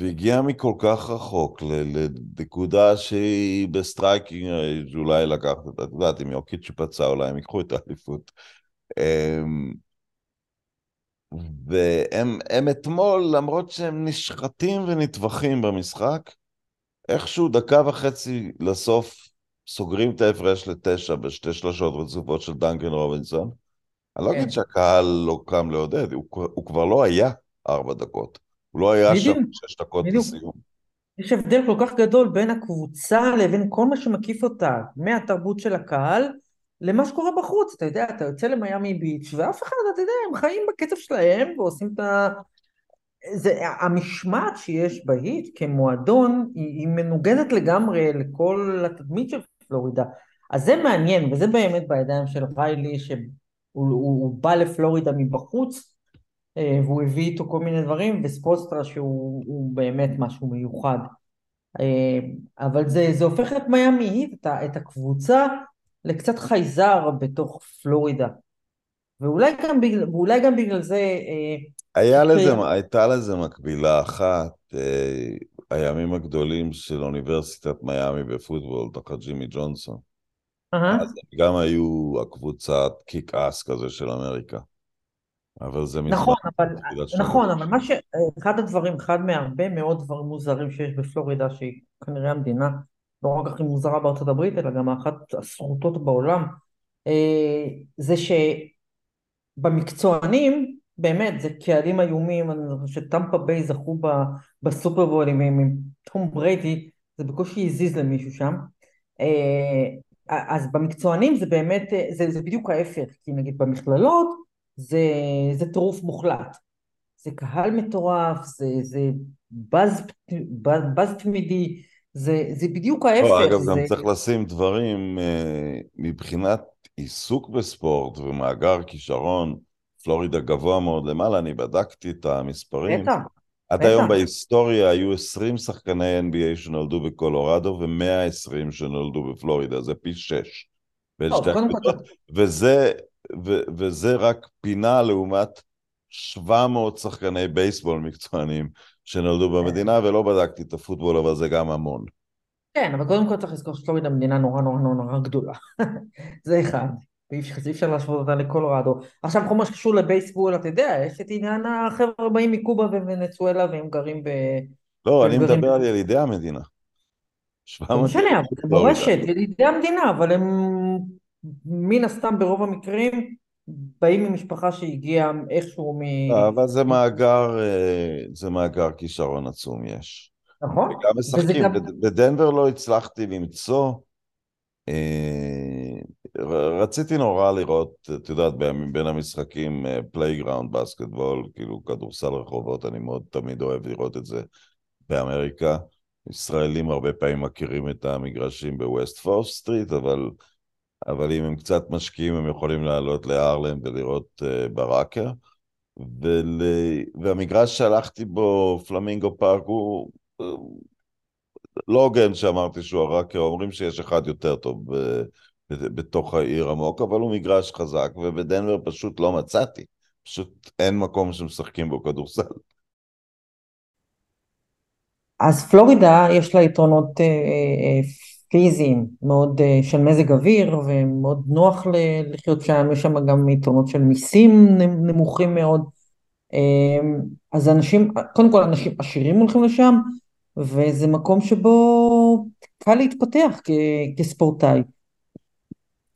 והגיעה מכל כך רחוק לנקודה שהיא ב striking, אולי לקחת, את יודעת, אם יוקיץ' פצוע, אולי הם ייקחו את האליפות. אמ, והם הם אתמול, למרות שהם נשחטים ונטבחים במשחק, איכשהו דקה וחצי לסוף סוגרים את ההפרש לתשע בשתי שלושות רצופות של דנקן רובינסון. אני לא כן. אגיד שהקהל לא קם לעודד, הוא, הוא כבר לא היה ארבע דקות. הוא לא היה שם שש דקות. לסיום. יש הבדל כל כך גדול בין הקבוצה לבין כל מה שמקיף אותה, מהתרבות של הקהל למה שקורה בחוץ, אתה יודע, אתה יוצא למיאמי ביץ' ואף אחד, אתה יודע, הם חיים בקצב שלהם ועושים את ה... זה, המשמעת שיש בהיט כמועדון היא, היא מנוגדת לגמרי לכל התדמית של פלורידה. אז זה מעניין, וזה באמת בידיים של ריילי, שהוא הוא, הוא בא לפלורידה מבחוץ, והוא הביא איתו כל מיני דברים, וספוסטרה שהוא הוא באמת משהו מיוחד. אה, אבל זה, זה הופך את מיאמי היט, את, את הקבוצה, לקצת חייזר בתוך פלורידה. ואולי גם בגלל, ואולי גם בגלל זה... אה, היה אוקיי. לזה, הייתה לזה מקבילה אחת, אה, הימים הגדולים של אוניברסיטת מיאמי בפוטבול, תחת ג'ימי ג'ונסון. אהה. אז הם גם היו הקבוצת קיק אס כזה של אמריקה. אבל זה מזמן, נכון, אבל, נכון, אבל מה ש... אחד הדברים, אחד מהרבה מאוד דברים מוזרים שיש בפלורידה, שהיא כנראה המדינה לא רק הכי מוזרה בארצות הברית, אלא גם אחת הסרוטות בעולם, אה, זה שבמקצוענים, באמת, זה קהלים איומים, אני חושב שטמפה ביי זכו ב- בסופרבול עם, עם עם תום בריידי, זה בקושי הזיז למישהו שם. אה, אז במקצוענים זה באמת, אה, זה, זה בדיוק ההפך, כי נגיד במכללות זה, זה טירוף מוחלט. זה קהל מטורף, זה, זה בז, בז, בז תמידי, זה, זה בדיוק ההפך. לא, אגב, זה, גם צריך לשים דברים אה, מבחינת עיסוק בספורט ומאגר כישרון, פלורידה גבוה מאוד למעלה, אני בדקתי את המספרים. בטח, עד. היום בהיסטוריה היו 20 שחקני NBA שנולדו בקולורדו ו-120 שנולדו בפלורידה, זה פי שש. בין שתי הקבוצות. וזה, ו, וזה רק פינה לעומת 700 שחקני בייסבול מקצוענים שנולדו במדינה, ולא בדקתי את הפוטבול, אבל זה גם המון. כן, אבל קודם כל צריך לזכור שפלורידה מדינה נורא נורא נורא נורא גדולה. [laughs] זה אחד. אי אפשר להשוות אותה לקולורדו. עכשיו, כל מה שקשור לבייסבול, אתה יודע, יש את עניין החבר'ה באים מקובה וונצואלה והם גרים ב... לא, אני מדבר על ילידי המדינה. לא 700 משנה, אבל זה. מורשת, ילידי המדינה, אבל הם מן הסתם ברוב המקרים באים ממשפחה שהגיעה איכשהו מ... אבל זה מאגר, אה, זה מאגר כישרון עצום יש. נכון? וגם משחקים. גם... בד- בדנבר לא הצלחתי למצוא. אה, רציתי נורא לראות, את יודעת, בימים- בין המשחקים playground, basketball, כאילו כדורסל רחובות, אני מאוד תמיד אוהב לראות את זה באמריקה. ישראלים הרבה פעמים מכירים את המגרשים בווסט פורס סטריט, אבל, אבל אם הם קצת משקיעים הם יכולים לעלות להרלם ולראות uh, בראקר. ול... והמגרש שהלכתי בו, פלמינגו פארק, הוא אה, לא הוגן שאמרתי שהוא הראקר, אומרים שיש אחד יותר טוב ב... בתוך העיר עמוק, אבל הוא מגרש חזק, ובדנבר פשוט לא מצאתי. פשוט אין מקום שמשחקים בו כדורסל. אז פלורידה יש לה יתרונות אה, אה, פיזיים מאוד אה, של מזג אוויר ומאוד נוח לחיות שם, יש שם גם יתרונות של מיסים נמוכים מאוד. אז אנשים, קודם כל אנשים עשירים הולכים לשם, וזה מקום שבו קל להתפתח כספורטאי.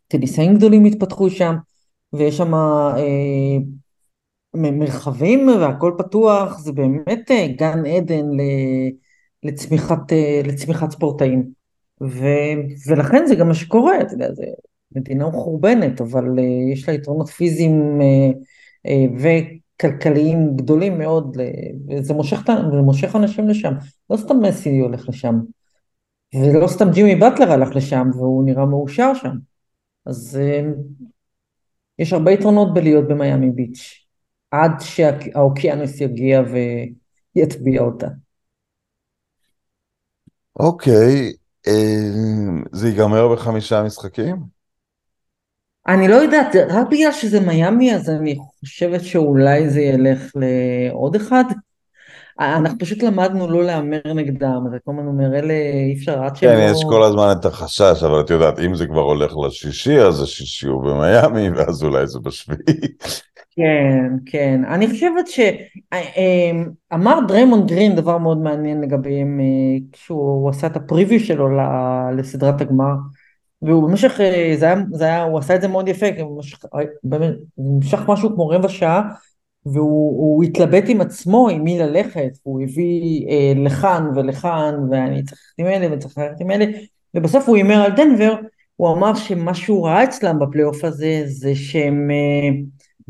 טניסאים גדולים התפתחו שם, ויש שם מרחבים והכל פתוח, זה באמת גן עדן לצמיחת, לצמיחת ספורטאים. ו, ולכן זה גם מה שקורה, אתה יודע, זה מדינה מחורבנת, אבל uh, יש לה יתרונות פיזיים uh, uh, וכלכליים גדולים מאוד, וזה מושך, מושך אנשים לשם. לא סתם מסי הולך לשם, ולא סתם ג'ימי באטלר הלך לשם, והוא נראה מאושר שם. אז uh, יש הרבה יתרונות בלהיות במיאמי ביץ', עד שהאוקיינוס יגיע ויטביע אותה. אוקיי, okay. אה, זה ייגמר בחמישה משחקים? אני לא יודעת, רק בגלל שזה מיאמי אז אני חושבת שאולי זה ילך לעוד אחד. אנחנו פשוט למדנו לא להמר נגדם, זה כל הזמן אומר, אלה אי אפשר עד כן, לא... יש כל הזמן את החשש, אבל את יודעת, אם זה כבר הולך לשישי, אז השישי הוא במיאמי, ואז אולי זה בשביעי. כן, כן. אני חושבת שאמר דריימונד גרין דבר מאוד מעניין לגביהם כשהוא עשה את ה preview שלו לסדרת הגמר והוא במשך, זה היה, זה היה, הוא עשה את זה מאוד יפה, במשך, במשך משהו כמו רבע שעה והוא התלבט עם עצמו עם מי ללכת, הוא הביא אה, לכאן ולכאן ואני צריך ללכת עם אלה וצריך ללכת עם אלה ובסוף הוא הימר על דנבר, הוא אמר שמה שהוא ראה אצלם בפלייאוף הזה זה שהם אה,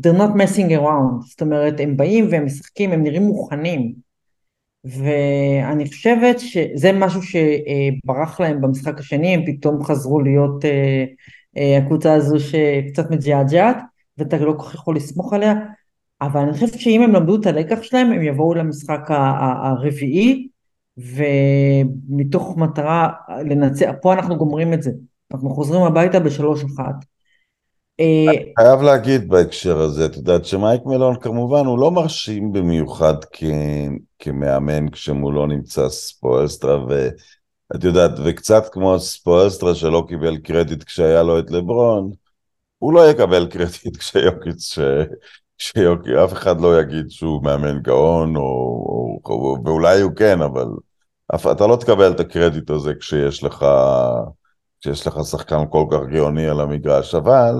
they're not messing around, זאת אומרת הם באים והם משחקים, הם נראים מוכנים. ואני חושבת שזה משהו שברח להם במשחק השני, הם פתאום חזרו להיות אה, אה, הקבוצה הזו שקצת מג'עג'עת ואתה לא כל כך יכול לסמוך עליה, אבל אני חושבת שאם הם למדו את הלקח שלהם הם יבואו למשחק הרביעי ומתוך מטרה לנצח, פה אנחנו גומרים את זה, אנחנו חוזרים הביתה בשלוש אחת אני חייב להגיד בהקשר הזה, את יודעת שמייק מלון כמובן הוא לא מרשים במיוחד כ... כמאמן כשמולו נמצא ספואסטרה ואת יודעת, וקצת כמו ספואסטרה שלא קיבל קרדיט כשהיה לו את לברון, הוא לא יקבל קרדיט [laughs] כשיוקיץ, כשיוק... אף אחד לא יגיד שהוא מאמן גאון, או... או... ואולי הוא כן, אבל אתה לא תקבל את הקרדיט הזה כשיש לך, כשיש לך שחקן כל כך גאוני על המגרש, אבל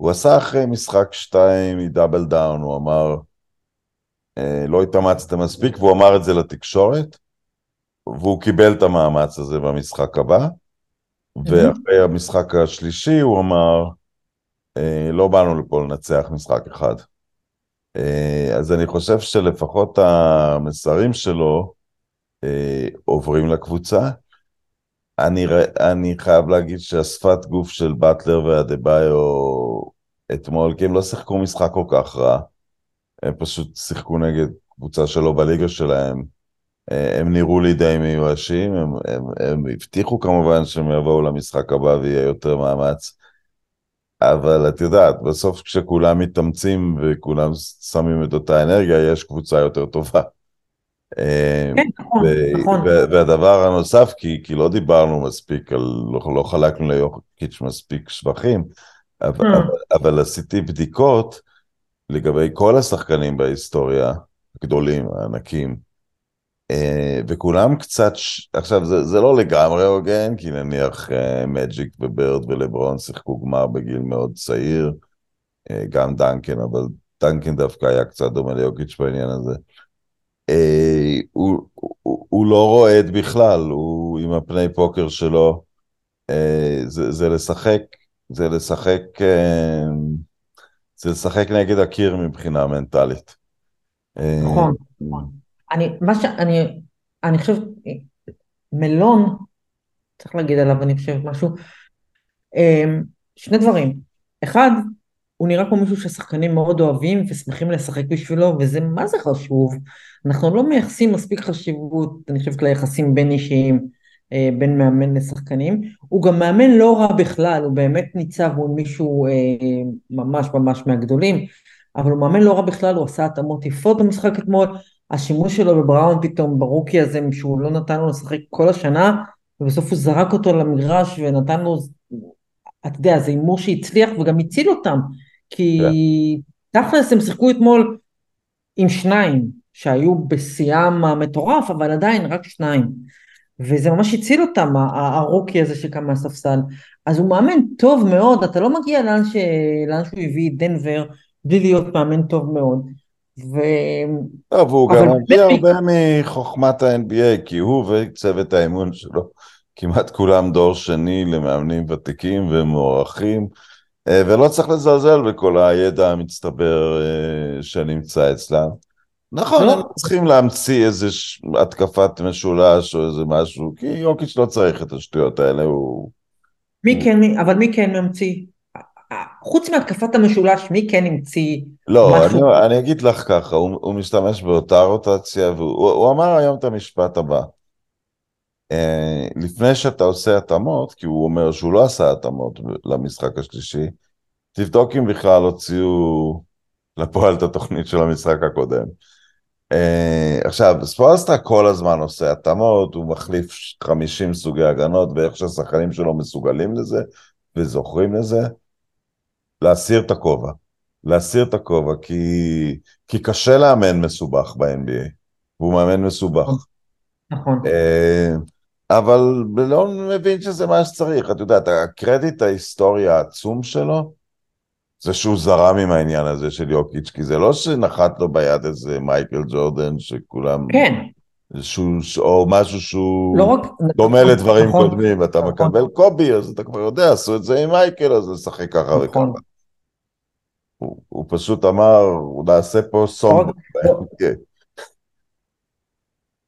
הוא עשה אחרי משחק שתיים מדאבל דאון, הוא אמר, אה, לא התאמצתם מספיק, והוא אמר את זה לתקשורת, והוא קיבל את המאמץ הזה במשחק הבא, ואחרי המשחק השלישי הוא אמר, אה, לא באנו לפה לנצח משחק אחד. אה, אז אני חושב שלפחות המסרים שלו עוברים לקבוצה. אני, אני חייב להגיד שהשפת גוף של באטלר והדה-ביו אתמול, כי הם לא שיחקו משחק כל כך רע, הם פשוט שיחקו נגד קבוצה שלא בליגה שלהם. הם נראו לי די מיואשים, הם, הם, הם הבטיחו כמובן שהם יבואו למשחק הבא ויהיה יותר מאמץ, אבל את יודעת, בסוף כשכולם מתאמצים וכולם שמים את אותה אנרגיה, יש קבוצה יותר טובה. אה, כן, נכון, נכון. והדבר הנוסף, כי, כי לא דיברנו מספיק, על, לא, לא חלקנו ליוקיץ' מספיק שבחים, אבל, mm. אבל, אבל עשיתי בדיקות לגבי כל השחקנים בהיסטוריה, הגדולים, הענקים, אה, וכולם קצת, עכשיו זה, זה לא לגמרי הוגן, כי נניח מג'יק וברד ולברון שיחקו גמר בגיל מאוד צעיר, גם דנקן, אבל דנקן דווקא היה קצת דומה ליוקיץ' בעניין הזה. אה, הוא, הוא, הוא לא רועד בכלל, הוא עם הפני פוקר שלו, אה, זה, זה לשחק, זה לשחק, אה, זה לשחק נגד הקיר מבחינה מנטלית. אה, נכון, נכון. אני, מה שאני, אני חושב, מלון, צריך להגיד עליו, אני חושב משהו, אה, שני דברים. אחד, הוא נראה כמו מישהו שהשחקנים מאוד אוהבים ושמחים לשחק בשבילו, וזה מה זה חשוב. אנחנו לא מייחסים מספיק חשיבות, אני חושבת, ליחסים בין אישיים. אה, בין מאמן לשחקנים. הוא גם מאמן לא רע בכלל, הוא באמת ניצב מול מישהו אה, ממש ממש מהגדולים, אבל הוא מאמן לא רע בכלל, הוא עשה התאמות יפות במשחק אתמול, השימוש שלו בבראון פתאום, ברוקי הזה, שהוא לא נתן לו לשחק כל השנה, ובסוף הוא זרק אותו למגרש ונתן לו, אתה יודע, זה הימור שהצליח וגם הציל אותם, כי yeah. תכלס הם שיחקו אתמול עם שניים, שהיו בשיאם המטורף, אבל עדיין רק שניים. וזה ממש הציל אותם, הרוקי הזה שקם מהספסל. אז הוא מאמן טוב מאוד, אתה לא מגיע לאן, ש... לאן שהוא הביא את דנבר בלי להיות מאמן טוב מאוד. ו... טוב, הוא גם מביא הרבה מחוכמת ה-NBA, כי הוא וצוות האימון שלו, כמעט כולם דור שני למאמנים ותיקים ומוערכים, אה, ולא צריך לזלזל בכל הידע המצטבר אה, שנמצא אצלם. נכון, לא. הם צריכים להמציא איזה התקפת משולש או איזה משהו, כי יוקיץ' לא צריך את השטויות האלה, הוא... מי כן, אבל מי כן ממציא? חוץ מהתקפת המשולש, מי כן המציא לא, משהו? לא, אני, אני אגיד לך ככה, הוא, הוא משתמש באותה רוטציה, והוא הוא אמר היום את המשפט הבא. אה, לפני שאתה עושה התאמות, כי הוא אומר שהוא לא עשה התאמות למשחק השלישי, תבדוק אם בכלל הוציאו לפועל את התוכנית של המשחק הקודם. Uh, עכשיו, ספורסטרה כל הזמן עושה התאמות, הוא מחליף 50 סוגי הגנות, ואיך שהשחקנים שלו מסוגלים לזה וזוכרים לזה, להסיר את הכובע. להסיר את הכובע, כי, כי קשה לאמן מסובך ב-NBA, והוא מאמן מסובך. נכון. Uh, אבל לא מבין שזה מה שצריך, את יודעת, הקרדיט ההיסטורי העצום שלו, זה שהוא זרם עם העניין הזה של יוקיץ', כי זה לא שנחת לו ביד איזה מייקל ג'ורדן שכולם... כן. שהוא, או משהו שהוא לא רק, דומה נכון, לדברים נכון, קודמים, אתה נכון. מקבל קובי, אז אתה כבר יודע, עשו את זה עם מייקל, אז לשחק ככה נכון. וככה. הוא, הוא פשוט אמר, הוא נעשה פה. כן.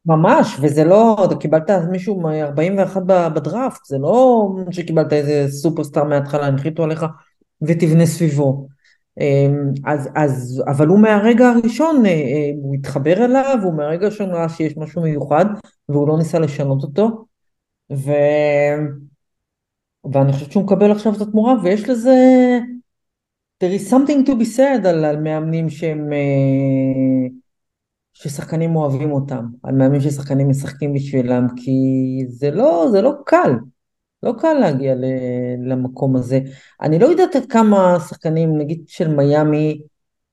ממש, וזה לא, אתה קיבלת מישהו מ-41 בדראפט, זה לא שקיבלת איזה סופרסטאר מההתחלה, הנחיתו עליך ותבנה סביבו. אמ, אז, אז, אבל הוא מהרגע הראשון, אה, אה, הוא התחבר אליו, הוא מהרגע הראשון ראה שיש משהו מיוחד, והוא לא ניסה לשנות אותו. ו... ואני חושבת שהוא מקבל עכשיו את התמורה, ויש לזה... there is something to be said על, על מאמנים שהם... אה, ששחקנים אוהבים אותם, על מאמנים ששחקנים משחקים בשבילם, כי זה לא, זה לא קל. לא קל להגיע למקום הזה. אני לא יודעת עד כמה שחקנים, נגיד של מיאמי,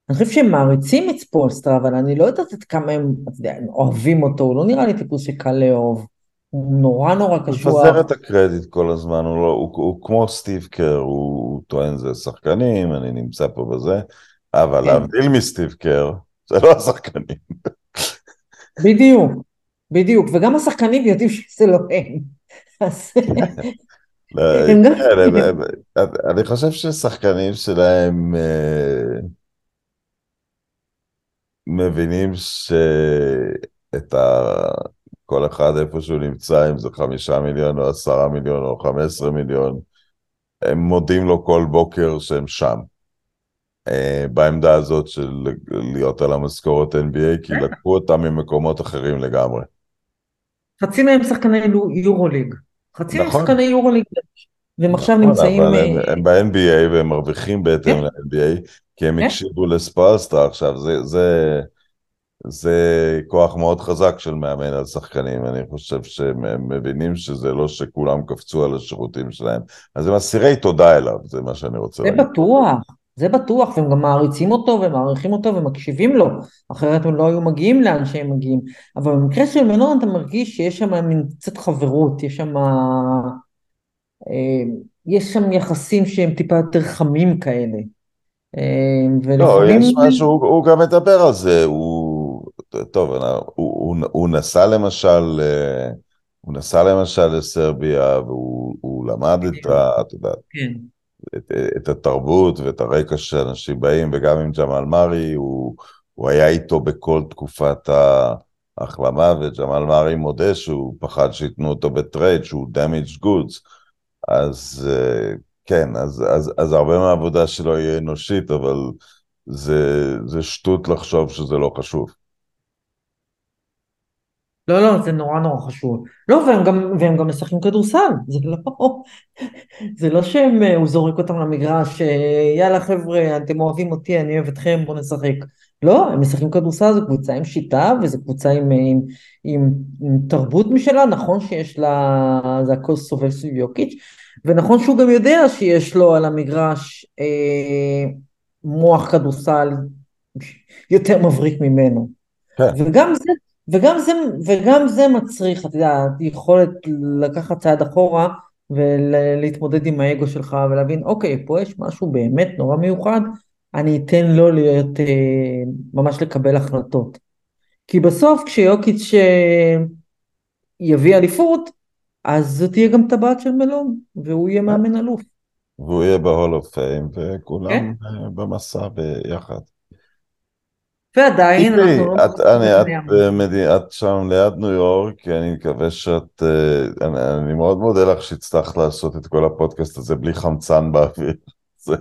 אני חושב שהם מעריצים את ספולסטרה, אבל אני לא יודעת עד כמה הם, יודע, הם אוהבים אותו, הוא לא נראה לי טיפוס שקל לאהוב. הוא נורא נורא קשוח. הוא מפזר את הקרדיט כל הזמן, הוא, לא, הוא, הוא, כמו סטיב קר, הוא, הוא טוען זה שחקנים, אני נמצא פה בזה, אבל כן. להבדיל מסטיב קר, זה לא השחקנים. בדיוק, בדיוק, וגם השחקנים יודעים שזה לא הם. לא, כן, אני חושב ששחקנים שלהם אה, מבינים שאת ה... כל אחד איפה שהוא נמצא, אם זה חמישה מיליון או עשרה מיליון או חמש עשרה מיליון, הם מודים לו כל בוקר שהם שם. אה, בעמדה הזאת של להיות על המשכורת NBA, כי לקחו אותם ממקומות אחרים לגמרי. חצי מהם שחקני יורוליג. חצי נכון. שחקני יורוליג, והם עכשיו נכון, נמצאים... אבל הם, אה, הם ב-NBA והם מרוויחים בהתאם כן. ל-NBA, כי הם כן. הקשיבו לספרסטה עכשיו, זה, זה, זה כוח מאוד חזק של מאמן על שחקנים, אני חושב שהם מבינים שזה לא שכולם קפצו על השירותים שלהם, אז הם אסירי תודה אליו, זה מה שאני רוצה להגיד. זה בטוח, זה בטוח, והם גם מעריצים אותו ומעריכים אותו ומקשיבים לו, אחרת הם לא היו מגיעים לאן שהם מגיעים. אבל במקרה של מנון אתה מרגיש שיש שם מין קצת חברות, יש שם... אה, יש שם יחסים שהם טיפה יותר חמים כאלה. אה, ולפעמים... לא, יש משהו, הוא, הוא גם מדבר על זה, הוא... טוב, הוא, הוא, הוא נסע למשל... אה, הוא נסע למשל לסרביה והוא למד את ה... את יודעת, כן. את, את התרבות ואת הרקע שאנשים באים, וגם עם ג'מאל מארי, הוא, הוא היה איתו בכל תקופת ההחלמה, וג'מאל מארי מודה שהוא פחד שייתנו אותו בטרייד, שהוא damaged goods. אז אה, כן, אז, אז, אז הרבה מהעבודה שלו יהיה אנושית, אבל זה, זה שטות לחשוב שזה לא חשוב. לא, לא, זה נורא נורא חשוב. לא, והם גם, והם גם משחקים כדורסל, זה לא, זה לא שהם, אה, הוא זורק אותם למגרש, אה, יאללה חבר'ה, אתם אוהבים אותי, אני אוהב אתכם, בואו נשחק. לא, הם משחקים כדורסל, זו קבוצה עם שיטה, וזו קבוצה עם, עם, עם, עם תרבות משלה, נכון שיש לה, זה הכל סובב סביב יוקיץ', ונכון שהוא גם יודע שיש לו על המגרש אה, מוח כדורסל יותר מבריק ממנו. כן. וגם זה, וגם זה, וגם זה מצריך, אתה יודע, יכולת לקחת צעד אחורה ולהתמודד עם האגו שלך ולהבין, אוקיי, פה יש משהו באמת נורא מיוחד, אני אתן לו להיות, אה, ממש לקבל החלטות. כי בסוף כשיוקיץ' אה, יביא אליפות, אז זו תהיה גם טבעת של מלון, והוא יהיה מאמן אלוף. והוא יהיה בהול אוף פיים, וכולם כן. אה, במסע ביחד. ועדיין תראי, אנחנו לא... את, אני, את, במדי- את שם ליד ניו יורק, אני מקווה שאת... אה, אני, אני מאוד מודה לך שהצלחת לעשות את כל הפודקאסט הזה בלי חמצן באוויר. [laughs]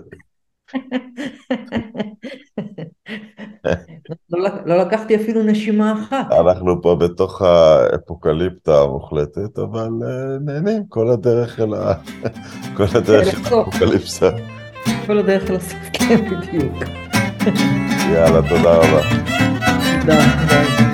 [laughs] לא, לא לקחתי אפילו נשימה אחת. אנחנו פה בתוך האפוקליפטה המוחלטת, אבל אה, נהנים כל הדרך אל ה... [laughs] כל הדרך אל לסוף. האפוקליפסה. כל הדרך לסוף, כן, בדיוק. יאללה, תודה רבה. תודה, תודה.